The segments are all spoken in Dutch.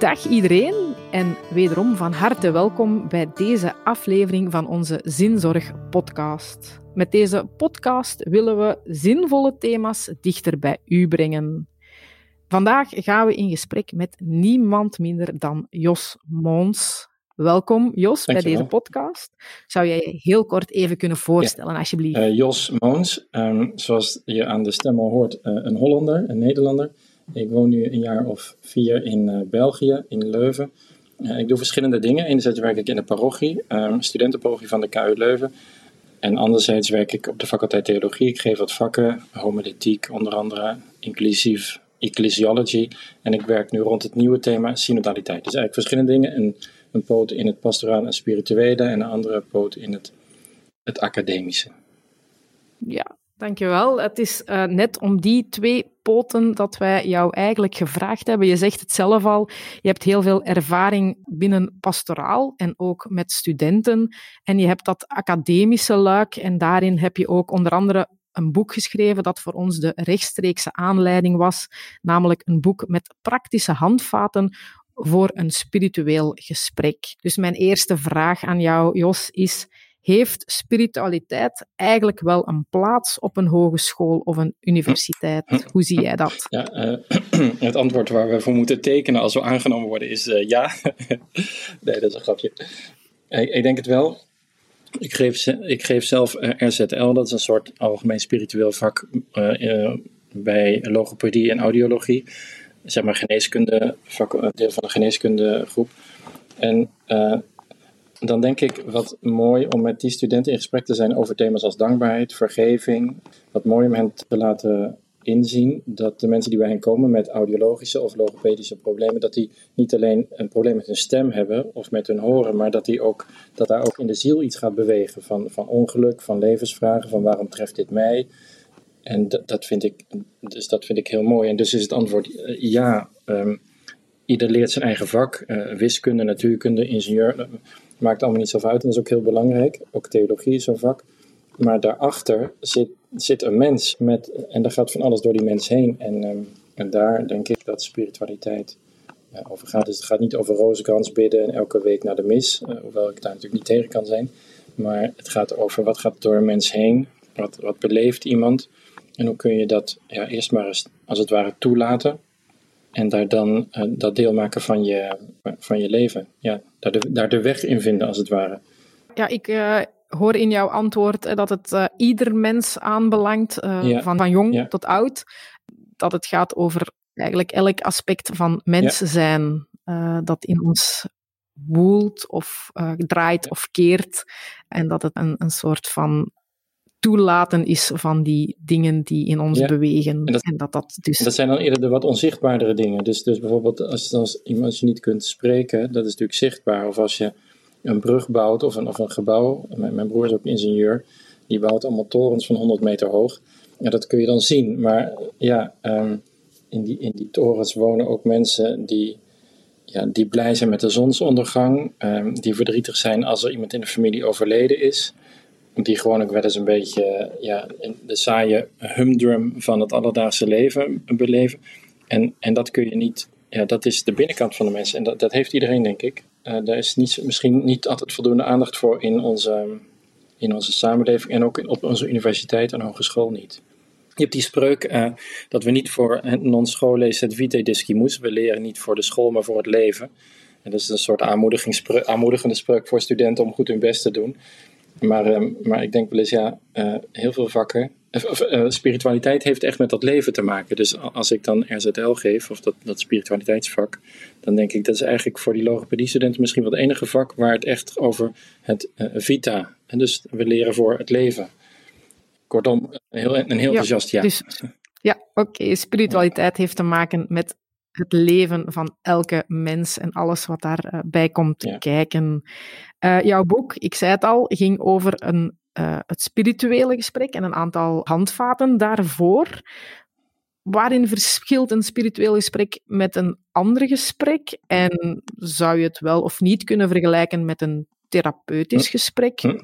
Dag iedereen en wederom van harte welkom bij deze aflevering van onze Zinzorg podcast. Met deze podcast willen we zinvolle thema's dichter bij u brengen. Vandaag gaan we in gesprek met niemand minder dan Jos Moons. Welkom Jos bij deze podcast. Zou jij je heel kort even kunnen voorstellen, alsjeblieft? Uh, Jos Moons, um, zoals je aan de stem al hoort, uh, een Hollander, een Nederlander ik woon nu een jaar of vier in uh, België, in Leuven. Uh, ik doe verschillende dingen. Enerzijds werk ik in de parochie, um, studentenparochie van de KU Leuven. En anderzijds werk ik op de faculteit theologie. Ik geef wat vakken, homiletiek onder andere, inclusief ecclesiology. En ik werk nu rond het nieuwe thema synodaliteit. Dus eigenlijk verschillende dingen. Een, een poot in het pastoraal en spirituele en een andere poot in het, het academische. Ja, Dankjewel. Het is uh, net om die twee poten dat wij jou eigenlijk gevraagd hebben. Je zegt het zelf al, je hebt heel veel ervaring binnen pastoraal en ook met studenten. En je hebt dat academische luik en daarin heb je ook onder andere een boek geschreven dat voor ons de rechtstreekse aanleiding was, namelijk een boek met praktische handvaten voor een spiritueel gesprek. Dus mijn eerste vraag aan jou, Jos, is heeft spiritualiteit eigenlijk wel een plaats op een hogeschool of een universiteit? Hoe zie jij dat? Ja, uh, het antwoord waar we voor moeten tekenen als we aangenomen worden is uh, ja. nee, dat is een grapje. Ik, ik denk het wel. Ik geef, ik geef zelf eh, RZL, dat is een soort algemeen spiritueel vak bij logopedie en audiologie. Zeg maar geneeskunde, vak, deel van de geneeskundegroep. En dan denk ik wat mooi om met die studenten in gesprek te zijn over thema's als dankbaarheid, vergeving. Wat mooi om hen te laten inzien dat de mensen die bij hen komen met audiologische of logopedische problemen, dat die niet alleen een probleem met hun stem hebben of met hun horen, maar dat, die ook, dat daar ook in de ziel iets gaat bewegen van, van ongeluk, van levensvragen, van waarom treft dit mij? En dat, vind ik, dus dat vind ik heel mooi. En dus is het antwoord eh, ja. Um, ieder leert zijn eigen vak, uh, wiskunde, natuurkunde, ingenieur maakt allemaal niet zoveel uit en dat is ook heel belangrijk. Ook theologie is zo'n vak. Maar daarachter zit, zit een mens met, en daar gaat van alles door die mens heen. En, um, en daar denk ik dat spiritualiteit over gaat. Dus het gaat niet over rozenkrans bidden en elke week naar de mis, uh, hoewel ik daar natuurlijk niet tegen kan zijn. Maar het gaat over wat gaat door een mens heen, wat, wat beleeft iemand. En hoe kun je dat ja, eerst maar eens als het ware toelaten. En daar dan uh, dat deel maken van je, van je leven. Ja, daar, de, daar de weg in vinden, als het ware. Ja, ik uh, hoor in jouw antwoord dat het uh, ieder mens aanbelangt, ja. van, van jong ja. tot oud. Dat het gaat over eigenlijk elk aspect van mens ja. zijn dat in ons woelt of draait of keert. En dat het een, een soort van toelaten is van die dingen die in ons bewegen. En dat, en dat, dat, dus... dat zijn dan eerder de wat onzichtbaardere dingen. Dus, dus bijvoorbeeld als, als, als je niet kunt spreken, dat is natuurlijk zichtbaar. Of als je een brug bouwt of een, of een gebouw. Mijn, mijn broer is ook ingenieur. Die bouwt allemaal torens van 100 meter hoog. Ja, dat kun je dan zien. Maar ja, um, in, die, in die torens wonen ook mensen die, ja, die blij zijn met de zonsondergang. Um, die verdrietig zijn als er iemand in de familie overleden is die gewoon ook wel eens een beetje ja, de saaie humdrum van het alledaagse leven beleven. En, en dat kun je niet, ja, dat is de binnenkant van de mensen. En dat, dat heeft iedereen, denk ik. Uh, daar is niet, misschien niet altijd voldoende aandacht voor in onze, in onze samenleving en ook op onze universiteit en hogeschool niet. Je hebt die spreuk uh, dat we niet voor non schole het vitae discimus, we leren niet voor de school, maar voor het leven. En dat is een soort aanmoedigende spreuk voor studenten om goed hun best te doen. Maar, ehm, maar ik denk wel eens, ja, uh, heel veel vakken. Uh, spiritualiteit heeft echt met dat leven te maken. Dus als ik dan RZL geef, of dat, dat spiritualiteitsvak, dan denk ik dat is eigenlijk voor die logopedie-studenten misschien wel het enige vak waar het echt over het uh, vita. En dus we leren voor het leven. Kortom, een heel, een heel enthousiast ja. Dus, ja, oké. Okay. Spiritualiteit heeft te maken met het leven van elke mens en alles wat daarbij komt ja. kijken. Uh, jouw boek, ik zei het al, ging over een, uh, het spirituele gesprek en een aantal handvaten daarvoor. Waarin verschilt een spiritueel gesprek met een ander gesprek? En zou je het wel of niet kunnen vergelijken met een therapeutisch hm. gesprek? Hm.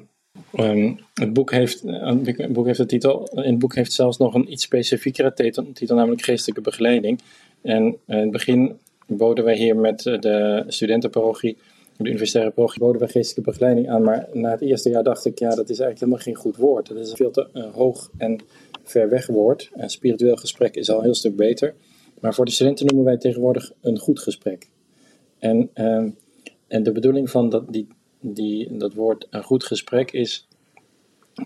Um, het, boek heeft, het boek heeft de titel, in het boek heeft zelfs nog een iets specifiekere titel, titel namelijk geestelijke begeleiding. En in het begin boden wij hier met de studentenparochie, de universitaire parochie, boden wij geestelijke begeleiding aan. Maar na het eerste jaar dacht ik, ja, dat is eigenlijk helemaal geen goed woord. Dat is een veel te hoog en ver weg woord. Een spiritueel gesprek is al een heel stuk beter. Maar voor de studenten noemen wij tegenwoordig een goed gesprek. En, ehm, en de bedoeling van dat, die, die, dat woord een goed gesprek is eh,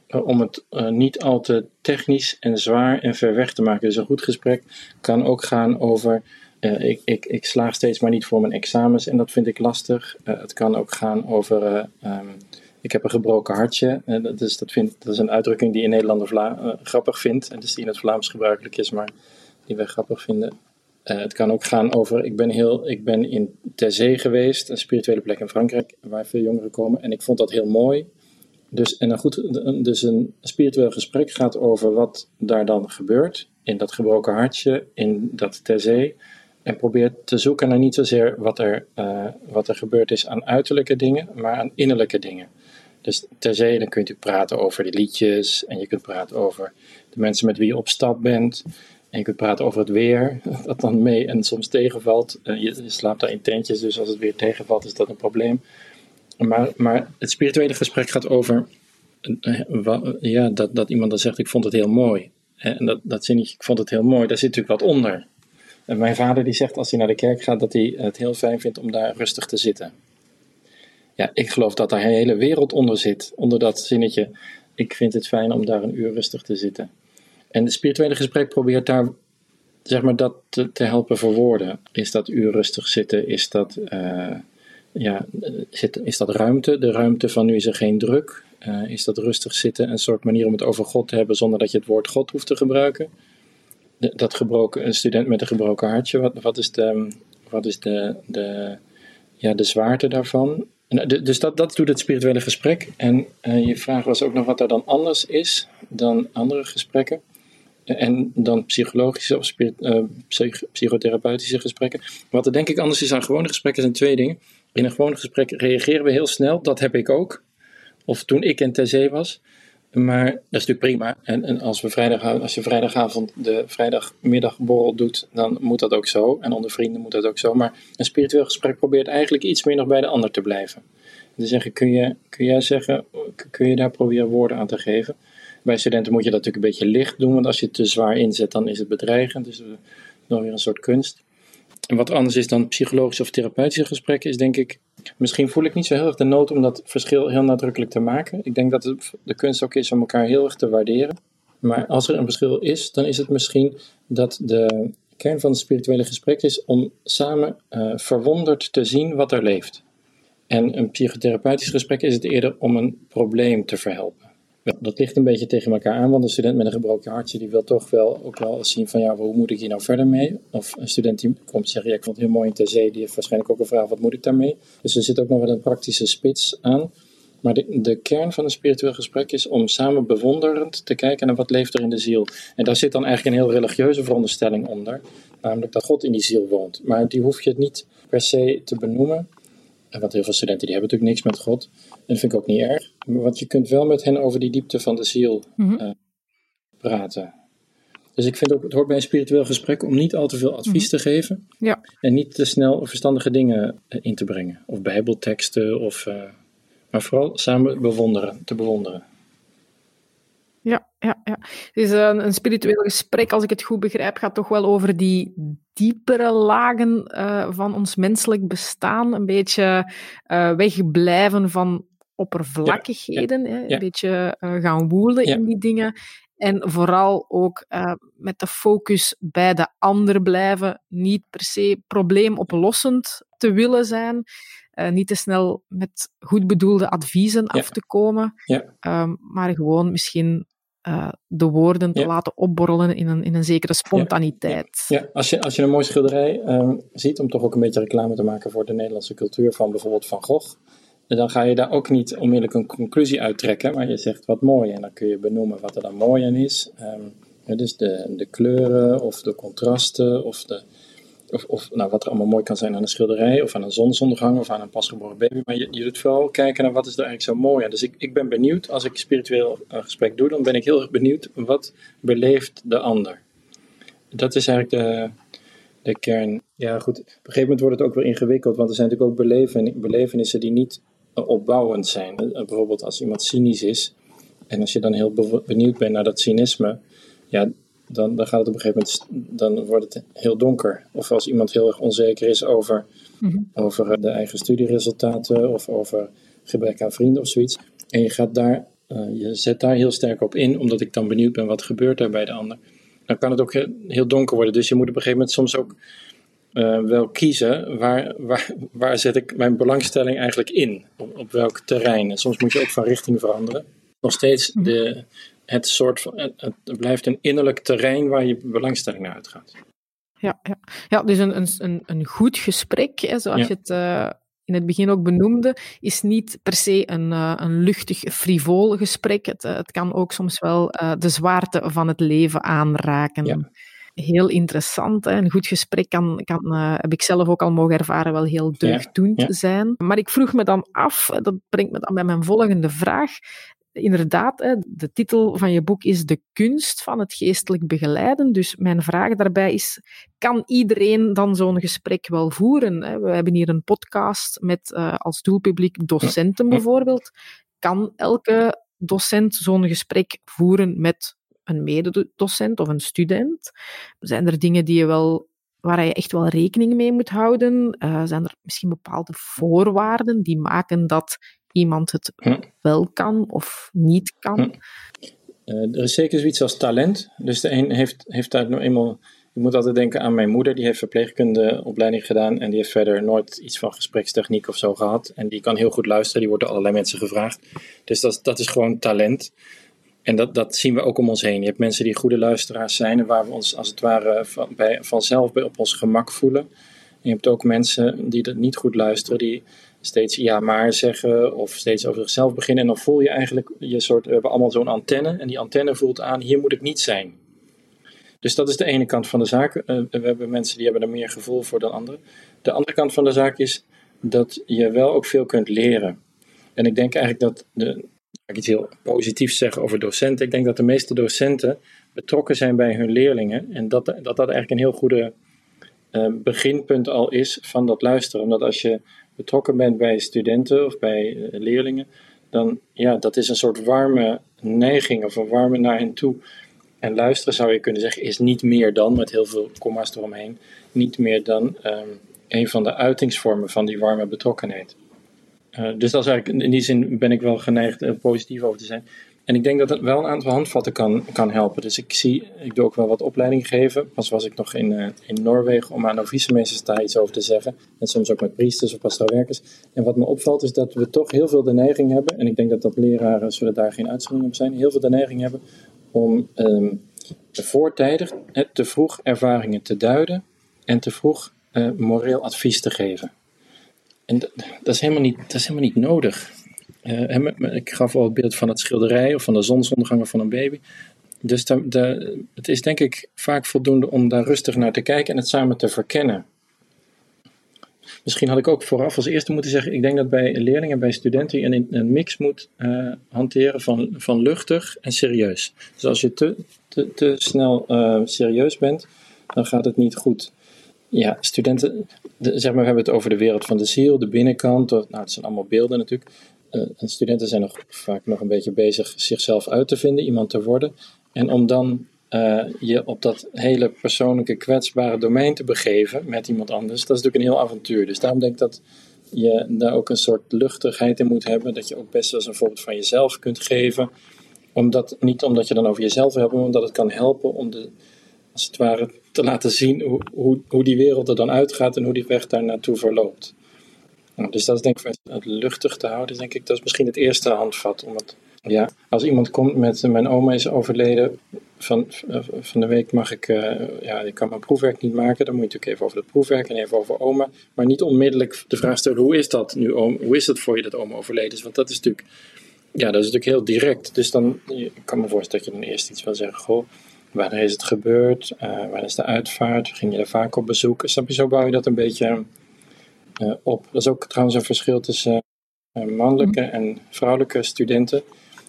om het uh, niet al te technisch en zwaar en ver weg te maken. Dus een goed gesprek kan ook gaan over. Uh, ik, ik, ik slaag steeds maar niet voor mijn examens en dat vind ik lastig. het kan ook gaan over. Um, ik heb een gebroken hartje. dat, is, dat, vind, dat is een uitdrukking die in Nederland grappig vindt. En dus die in het Vlaams gebruikelijk is, maar die wij grappig vinden. het kan ook gaan over. Ik ben, heel, ik ben in Terzee geweest, een spirituele plek in Frankrijk, waar veel jongeren komen. En ik vond dat heel mooi. Dus, en een goed, dus een spiritueel gesprek gaat over wat daar dan gebeurt in dat gebroken hartje, in dat terzee. En probeert te zoeken naar niet zozeer wat er, uh, wat er gebeurd is aan uiterlijke dingen, maar aan innerlijke dingen. Dus terzee, dan kun je praten over de liedjes en je kunt praten over de mensen met wie je op stap bent. En je kunt praten over het weer, dat dan mee en soms tegenvalt. Uh, je, je slaapt daar in tentjes, dus als het weer tegenvalt is dat een probleem. Maar, maar het spirituele gesprek gaat over eh, ja, dat, dat iemand dan zegt: Ik vond het heel mooi. En dat, dat zinnetje, ik vond het heel mooi, daar zit natuurlijk wat onder. En mijn vader die zegt als hij naar de kerk gaat dat hij het heel fijn vindt om daar rustig te zitten. Ja, ik geloof dat daar een hele wereld onder zit, onder dat zinnetje. Ik vind het fijn om daar een uur rustig te zitten. En het spirituele gesprek probeert daar, zeg maar, dat te, helpen verwoorden. Is dat uur rustig zitten? Is dat ja, zit, is dat ruimte? De ruimte van nu is er geen druk. Uh, is dat rustig zitten, een soort manier om het over God te hebben zonder dat je het woord God hoeft te gebruiken? Dat gebroken, een student met een gebroken hartje, wat, wat is, de, wat is de, de, ja, de zwaarte daarvan? De, dus dat, dat doet het spirituele gesprek. En uh, je vraag was ook nog wat er dan anders is dan andere gesprekken. En dan psychologische of psychotherapeutische gesprekken. Wat er denk ik anders is aan gewone gesprekken zijn twee dingen in een gewoon gesprek reageren we heel snel. Dat heb ik ook. Of toen ik in Terzee was. Maar dat is natuurlijk prima. En, en als, we vrijdag, als je vrijdagavond de vrijdagmiddagborrel doet, dan moet dat ook zo. En onder vrienden moet dat ook zo. Maar een spiritueel gesprek probeert eigenlijk iets meer nog bij de ander te blijven. En te zeggen, kun, je, kun jij zeggen, kun je daar proberen woorden aan te geven? Bij studenten moet je dat natuurlijk een beetje licht doen, want als je het te zwaar inzet, dan is het bedreigend. Dus nog weer een soort kunst. En wat anders is dan psychologische of therapeutische gesprekken, is denk ik, misschien voel ik niet zo heel erg de nood om dat verschil heel nadrukkelijk te maken. Ik denk dat het de kunst ook is om elkaar heel erg te waarderen. Maar als er een verschil is, dan is het misschien dat de kern van het spirituele gesprek is om samen uh, verwonderd te zien wat er leeft. En een psychotherapeutisch gesprek is het eerder om een probleem te verhelpen dat ligt een beetje tegen elkaar aan, want een student met een gebroken hartje die wil toch wel ook wel zien van ja, hoe moet ik hier nou verder mee? Of een student die komt zeggen, ja, ik vond het heel mooi in TC, die heeft waarschijnlijk ook een vraag, wat moet ik daarmee? Dus er zit ook nog wel een praktische spits aan. Maar de, de kern van een spiritueel gesprek is om samen bewonderend te kijken naar wat leeft er in de ziel. En daar zit dan eigenlijk een heel religieuze veronderstelling onder, namelijk dat God in die ziel woont. Maar die hoef je het niet per se te benoemen. Want heel veel studenten die hebben natuurlijk niks met God. En dat vind ik ook niet erg. Want je kunt wel met hen over die diepte van de ziel uh, praten. Dus ik vind ook, het hoort bij een spiritueel gesprek om niet al te veel advies mm -hmm. te geven. Ja. En niet te snel verstandige dingen eh, in te brengen. Of bijbelteksten. Of, uh, maar vooral samen bewonderen, te bewonderen. Ja, ja, ja. Dus een, een spiritueel gesprek, als ik het goed begrijp, gaat toch wel over die diepere lagen uh, van ons menselijk bestaan. Een beetje uh, wegblijven van oppervlakkigheden. Ja, ja, ja. Een beetje uh, gaan woelen in die dingen. En vooral ook met de focus bij de ander blijven. Niet per se probleemoplossend te willen zijn. Uh, niet te snel met goed bedoelde adviezen af te komen, um, maar gewoon misschien uh, de woorden te ja. laten opborrelen in een, in een zekere spontaniteit. Ja, ja. Als, je, als je een mooie schilderij um, ziet, om toch ook een beetje reclame te maken voor de Nederlandse cultuur van bijvoorbeeld Van Gogh, dan ga je daar ook niet onmiddellijk een conclusie uittrekken, maar je zegt wat mooi en dan kun je benoemen wat er dan mooi aan is. Um, dus de, de kleuren of de contrasten of de, of, of nou, wat er allemaal mooi kan zijn aan een schilderij, of aan een zonsondergang, of aan een pasgeboren baby. Maar je, je doet vooral kijken naar wat is er eigenlijk zo mooi aan. Dus ik, ik ben benieuwd, als ik spiritueel een gesprek doe, dan ben ik heel erg benieuwd, wat beleeft de ander? Dat is eigenlijk de, de kern Ja, goed. Op een gegeven moment wordt het ook weer ingewikkeld, want er zijn natuurlijk ook beleven, belevenissen die niet opbouwend zijn. Bijvoorbeeld als iemand cynisch is en als je dan heel benieuwd bent naar dat cynisme, ja, dan, dan gaat het op een gegeven moment, dan wordt het heel donker. Of als iemand heel erg onzeker is over, mhm. over de eigen studieresultaten of over gebrek aan vrienden of zoiets. En je gaat daar, uh, je zet daar heel sterk op in, omdat ik dan benieuwd ben wat gebeurt er bij de ander. Dan kan het ook heel donker worden. Dus je moet op een gegeven moment soms ook uh, wel kiezen waar, waar, waar zet ik mijn belangstelling eigenlijk in? Op, op welk terrein? En soms moet je ook van richting veranderen. Nog steeds mhm. de, het soort van, het, blijft een innerlijk terrein waar je belangstelling naar uitgaat. Ja, ja. ja dus een, een, een goed gesprek, hè, zoals je het uh, in het begin ook benoemde, is niet per se een, uh, een luchtig, frivol gesprek. Het, het kan ook soms wel uh, de zwaarte van het leven aanraken. Ja heel interessant. Hè. Een goed gesprek kan, kan uh, heb ik zelf ook al mogen ervaren, wel heel deugddoend zijn. Maar ik vroeg me dan af, dat brengt me dan bij mijn volgende vraag. Inderdaad, hè, de titel van je boek is De kunst van het geestelijk begeleiden. Dus mijn vraag daarbij is: kan iedereen dan zo'n gesprek wel voeren? We hebben hier een podcast met uh, als doelpubliek docenten bijvoorbeeld. Kan elke docent zo'n gesprek voeren met een mededocent of een student? Zijn er dingen die je wel, waar je echt wel rekening mee moet houden? Uh, zijn er misschien bepaalde voorwaarden die maken dat iemand het hm. wel kan of niet kan? Hm. Uh, er is zeker zoiets als talent. Dus de een heeft, heeft daar nou eenmaal. Je moet altijd denken aan mijn moeder, die heeft verpleegkundeopleiding gedaan en die heeft verder nooit iets van gesprekstechniek of zo gehad. En die kan heel goed luisteren, die wordt door allerlei mensen gevraagd. Dus dat, dat is gewoon talent. En dat, dat zien we ook om ons heen. Je hebt mensen die goede luisteraars zijn en waar we ons als het ware van, bij, vanzelf bij op ons gemak voelen. En je hebt ook mensen die dat niet goed luisteren, die steeds ja maar zeggen of steeds over zichzelf beginnen. En dan voel je eigenlijk, je soort, we hebben allemaal zo'n antenne en die antenne voelt aan, hier moet ik niet zijn. Dus dat is de ene kant van de zaak. Uh, we hebben mensen die hebben er meer gevoel voor dan anderen. De andere kant van de zaak is dat je wel ook veel kunt leren. En ik denk eigenlijk dat de, ik iets heel positiefs zeggen over docenten. Ik denk dat de meeste docenten betrokken zijn bij hun leerlingen. En dat dat, dat eigenlijk een heel goede uh, beginpunt al is van dat luisteren. Omdat als je betrokken bent bij studenten of bij uh, leerlingen, dan ja, dat is een soort warme neiging of een warme naar hen toe. En luisteren zou je kunnen zeggen is niet meer dan, met heel veel comma's eromheen, niet meer dan um, een van de uitingsvormen van die warme betrokkenheid. Uh, dus dat is eigenlijk, in die zin ben ik wel geneigd er positief over te zijn. En ik denk dat het wel een aantal handvatten kan, kan helpen. Dus ik zie, ik doe ook wel wat opleiding geven. Pas was ik nog in, uh, in Noorwegen om aan novicemeesters daar iets over te zeggen. En soms ook met priesters of pastorwerkers. En wat me opvalt is dat we toch heel veel de neiging hebben. En ik denk dat dat leraren zullen daar geen uitzondering op zijn. Heel veel de neiging hebben om um, voortijdig te vroeg ervaringen te duiden. En te vroeg moreel advies te geven. En dat, is helemaal niet, dat is helemaal niet nodig. Uh, ik gaf al het beeld van het schilderij of van de zonsondergang van een baby. Dus de, het is denk ik vaak voldoende om daar rustig naar te kijken en het samen te verkennen. Misschien had ik ook vooraf als eerste moeten zeggen: ik denk dat bij leerlingen, bij studenten, een, een mix moet uh, hanteren van, van luchtig en serieus. Dus als je te, te, te snel uh, serieus bent, dan gaat het niet goed. Ja, studenten, zeg maar, we hebben het over de wereld van de ziel, de binnenkant. nou, het zijn allemaal beelden natuurlijk. En studenten zijn nog vaak nog een beetje bezig zichzelf uit te vinden, iemand te worden. En om dan uh, je op dat hele persoonlijke, kwetsbare domein te begeven met iemand anders, dat is natuurlijk een heel avontuur. Dus daarom denk ik dat je daar ook een soort luchtigheid in moet hebben. Dat je ook best wel eens een voorbeeld van jezelf kunt geven. Omdat, niet omdat je dan over jezelf hebt, maar omdat het kan helpen om de, het ware te laten zien hoe, hoe, hoe die wereld er dan uitgaat en hoe die weg daar naartoe verloopt. Nou, dus dat is denk ik het luchtig te houden, denk ik, dat is misschien het eerste handvat. Om het, ja, als iemand komt met mijn oma is overleden, van, van de week mag ik, uh, ja, ik kan mijn proefwerk niet maken, dan moet je natuurlijk even over het proefwerk en even over oma, maar niet onmiddellijk de vraag stellen, hoe is dat nu, oom, hoe is het voor je dat oma overleden is? Want dat is natuurlijk, ja, dat is natuurlijk heel direct. Dus dan, ik kan me voorstellen dat je dan eerst iets wil zeggen, goh, Wanneer is het gebeurd? Uh, wanneer is de uitvaart? Ging je er vaak op bezoek? Snap je, zo bouw je dat een beetje uh, op. Dat is ook trouwens een verschil tussen uh, mannelijke en vrouwelijke studenten.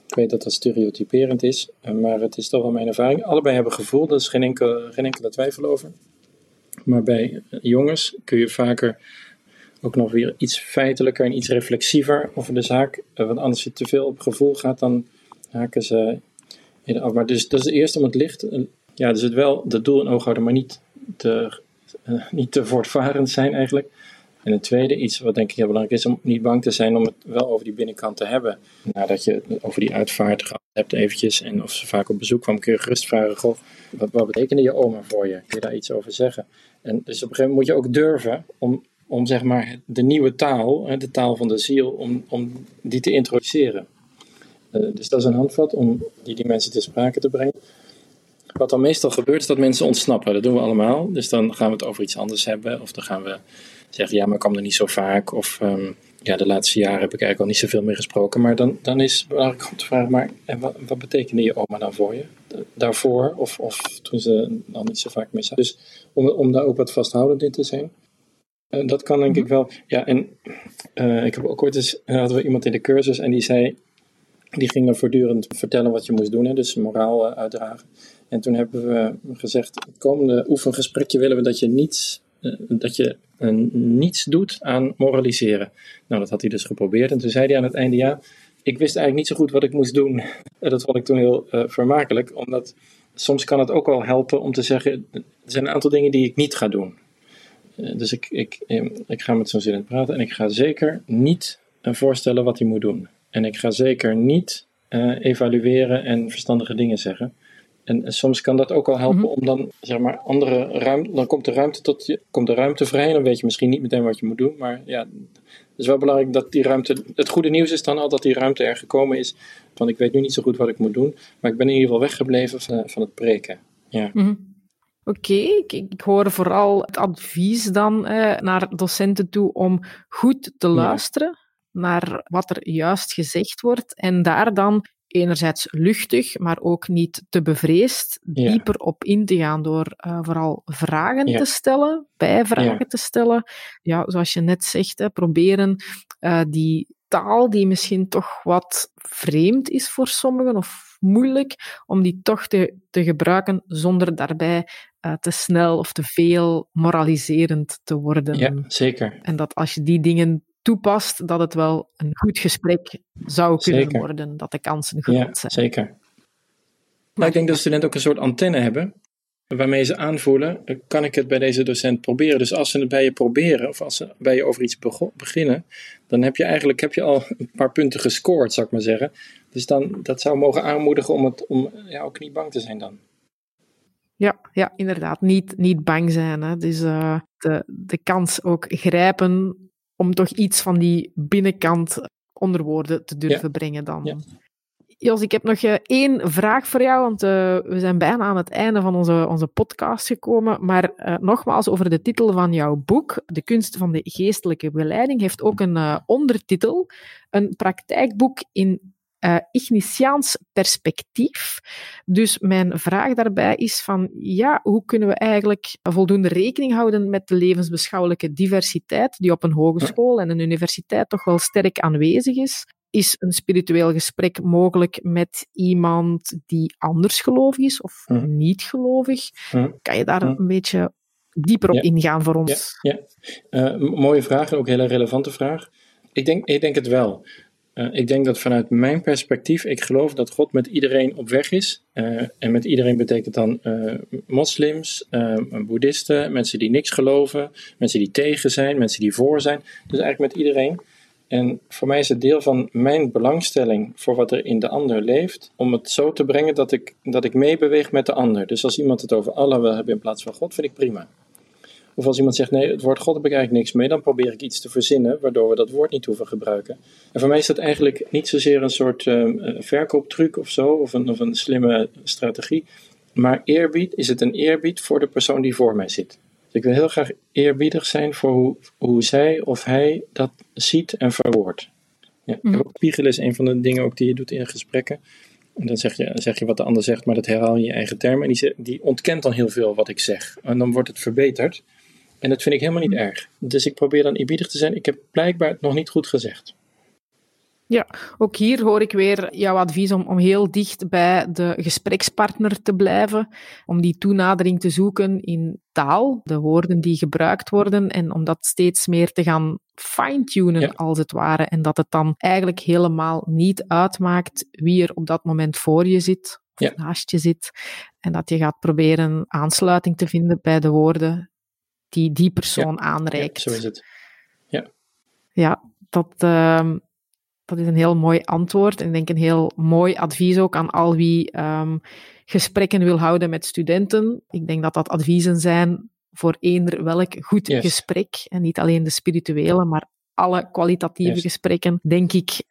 Ik weet dat dat stereotyperend is, maar het is toch wel mijn ervaring. Allebei hebben gevoel, daar is geen enkele, geen enkele twijfel over. Maar bij jongens kun je vaker ook nog weer iets feitelijker en iets reflexiever over de zaak. Want anders je te veel op gevoel gaat, dan haken ze af. Maar dus dat is het eerste om het licht. Ja, dus het wel de doel in oog houden, maar niet te, uh, niet te voortvarend zijn eigenlijk. En het tweede, iets wat denk ik heel belangrijk is, om niet bang te zijn om het wel over die binnenkant te hebben. Nadat je over die uitvaart gehad hebt eventjes en of ze vaak op bezoek kwam, kun je gerust vragen, goh, wat, wat betekende je oma voor je? Kun je daar iets over zeggen? En dus op een gegeven moment moet je ook durven om, om zeg maar de nieuwe taal, de taal van de ziel, om, om die te introduceren. Uh, dus dat is een handvat om die, mensen te sprake te brengen. Wat dan meestal gebeurt is dat mensen ontsnappen. Dat doen we allemaal. Dus dan gaan we het over iets anders hebben. Of dan gaan we zeggen, ja, maar ik kwam er niet zo vaak. Of um, ja, de laatste jaren heb ik eigenlijk al niet zoveel meer gesproken. Maar dan, dan is belangrijk om te vragen, maar en wat, wat betekende je oma dan voor je? Daarvoor of, of toen ze dan niet zo vaak meer zag. Dus om, om daar ook wat vasthoudend in te zijn. Uh, dat kan denk ik wel. Ja, en uh, ik heb ook ooit eens, hadden we iemand in de cursus en die zei, die ging dan voortdurend vertellen wat je moest doen, hè, dus moraal uh, uitdragen. En toen hebben we gezegd, het komende oefengesprekje willen we dat je niets, uh, dat je uh, niets doet aan moraliseren. Nou, dat had hij dus geprobeerd. En toen zei hij aan het einde, ja, ik wist eigenlijk niet zo goed wat ik moest doen. En dat vond ik toen heel vermakelijk, omdat soms kan het ook wel helpen om te zeggen, er zijn een aantal dingen die ik niet ga doen. dus ik, ik, ik ga met zo'n zin praten en ik ga zeker niet voorstellen wat hij moet doen. En ik ga zeker niet uh, evalueren en verstandige dingen zeggen. En, en, soms kan dat ook al helpen mm -hmm. om dan, zeg maar, andere ruimte, dan komt de ruimte tot je, komt de ruimte vrij. Dan weet je misschien niet meteen wat je moet doen. Maar ja, het is wel belangrijk dat die ruimte, het goede nieuws is dan al dat die ruimte er gekomen is. Want ik weet nu niet zo goed wat ik moet doen. Maar ik ben in ieder geval weggebleven van, van het preken. Ja. Mm -hmm. Oké, okay, ik, ik, hoor vooral het advies dan eh, naar docenten toe om goed te luisteren. Ja naar wat er juist gezegd wordt en daar dan enerzijds luchtig, maar ook niet te bevreesd, ja. dieper op in te gaan door uh, vooral vragen ja. te stellen, bijvragen ja. te stellen. Ja, zoals je net zegt, hè, proberen uh, die taal die misschien toch wat vreemd is voor sommigen of moeilijk, om die toch te, te gebruiken zonder daarbij uh, te snel of te veel moraliserend te worden. Ja, zeker. En dat als je die dingen toepast, dat het wel een goed gesprek zou kunnen zeker. worden, dat de kansen groot ja, zijn. Zeker. Maar ik denk dat studenten ook een soort antenne hebben, waarmee ze aanvoelen, kan ik het bij deze docent proberen? Dus als ze het bij je proberen, of als ze bij je over iets beginnen, dan heb je eigenlijk heb je al een paar punten gescoord, zou ik maar zeggen. Dus dan, dat zou mogen aanmoedigen om, het, om ja, ook niet bang te zijn dan. Ja, ja inderdaad. Niet, niet bang zijn. Hè. Dus uh, de, de kans ook grijpen om toch iets van die binnenkant onder woorden te durven ja. brengen dan. Ja. Jos, ik heb nog uh, één vraag voor jou, want uh, we zijn bijna aan het einde van onze, onze podcast gekomen. Maar uh, nogmaals, over de titel van jouw boek, De kunst van de geestelijke begeleiding, heeft ook een ondertitel, een praktijkboek in uh, Ignatiaans perspectief. Dus mijn vraag daarbij is van, ja, hoe kunnen we eigenlijk voldoende rekening houden met de levensbeschouwelijke diversiteit die op een hogeschool en een universiteit toch wel sterk aanwezig is? Is een spiritueel gesprek mogelijk met iemand die anders gelovig is of mm. niet gelovig? Mm. Kan je daar mm. een beetje dieper op ja. ingaan voor ons? Ja, ja. Uh, mooie vraag, ook een hele relevante vraag. Ik denk, ik denk het wel. Uh, ik denk dat vanuit mijn perspectief, ik geloof dat God met iedereen op weg is. Uh, en met iedereen betekent dan uh, moslims, boeddhisten, mensen die niks geloven, mensen die tegen zijn, mensen die voor zijn. Dus eigenlijk met iedereen. En voor mij is het deel van mijn belangstelling voor wat er in de ander leeft, om het zo te brengen dat ik, dat ik meebeweeg met de ander. Dus als iemand het over Allah wil hebben in plaats van God, vind ik prima. Of als iemand zegt, nee, het woord God heb ik eigenlijk niks mee, dan probeer ik iets te verzinnen, waardoor we dat woord niet hoeven gebruiken. En voor mij is dat eigenlijk niet zozeer een soort uh, verkooptruc of zo, of een, of een slimme strategie. Maar eerbied, is het een eerbied voor de persoon die voor mij zit. Dus ik wil heel graag eerbiedig zijn voor hoe, hoe zij of hij dat ziet en verwoordt. Ja, mm. Spiegelen is een van de dingen ook die je doet in gesprekken. En dan zeg je, zeg je wat de ander zegt, maar dat herhaal je in je eigen termen. En die, die ontkent dan heel veel wat ik zeg. En dan wordt het verbeterd. En dat vind ik helemaal niet erg. Dus ik probeer dan eerbiedig te zijn. Ik heb blijkbaar het nog niet goed gezegd. Ja, ook hier hoor ik weer jouw advies om, om heel dicht bij de gesprekspartner te blijven, om die toenadering te zoeken in taal, de woorden die gebruikt worden, en om dat steeds meer te gaan fine-tunen, als het ware. En dat het dan eigenlijk helemaal niet uitmaakt wie er op dat moment voor je zit, of naast je zit, en dat je gaat proberen aansluiting te vinden bij de woorden die die persoon aanreikt. Ja, zo is het. Ja, ja dat... Uh, dat is een heel mooi antwoord en ik denk een heel mooi advies ook aan al wie um, gesprekken wil houden met studenten. Ik denk dat dat adviezen zijn voor eender welk goed gesprek en niet alleen de spirituele, maar alle kwalitatieve gesprekken, denk ik,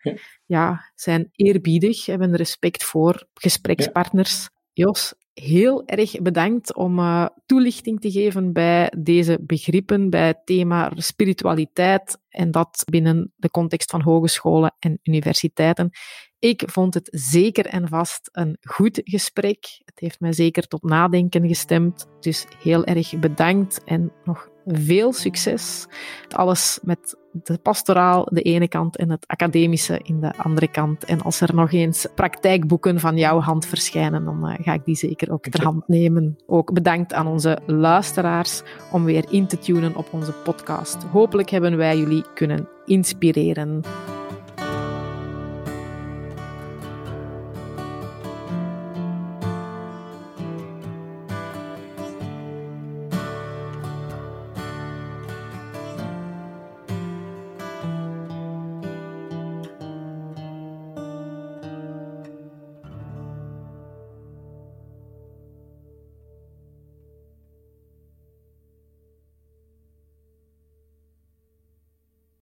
ja. zijn eerbiedig, hebben respect voor gesprekspartners. Jos, heel erg bedankt om uh, toelichting te geven bij deze begrippen, bij het thema spiritualiteit en dat binnen de context van hogescholen en universiteiten. Ik vond het zeker en vast een goed gesprek. Het heeft mij zeker tot nadenken gestemd. Dus heel erg bedankt en nog veel succes. Alles met de pastoraal de ene kant en het academische in de andere kant. En als er nog eens praktijkboeken van jouw hand verschijnen, dan uh, ga ik die zeker ook ter hand nemen. Ook bedankt aan onze luisteraars om weer in te tunen op onze podcast. Hopelijk hebben wij jullie kunnen inspireren.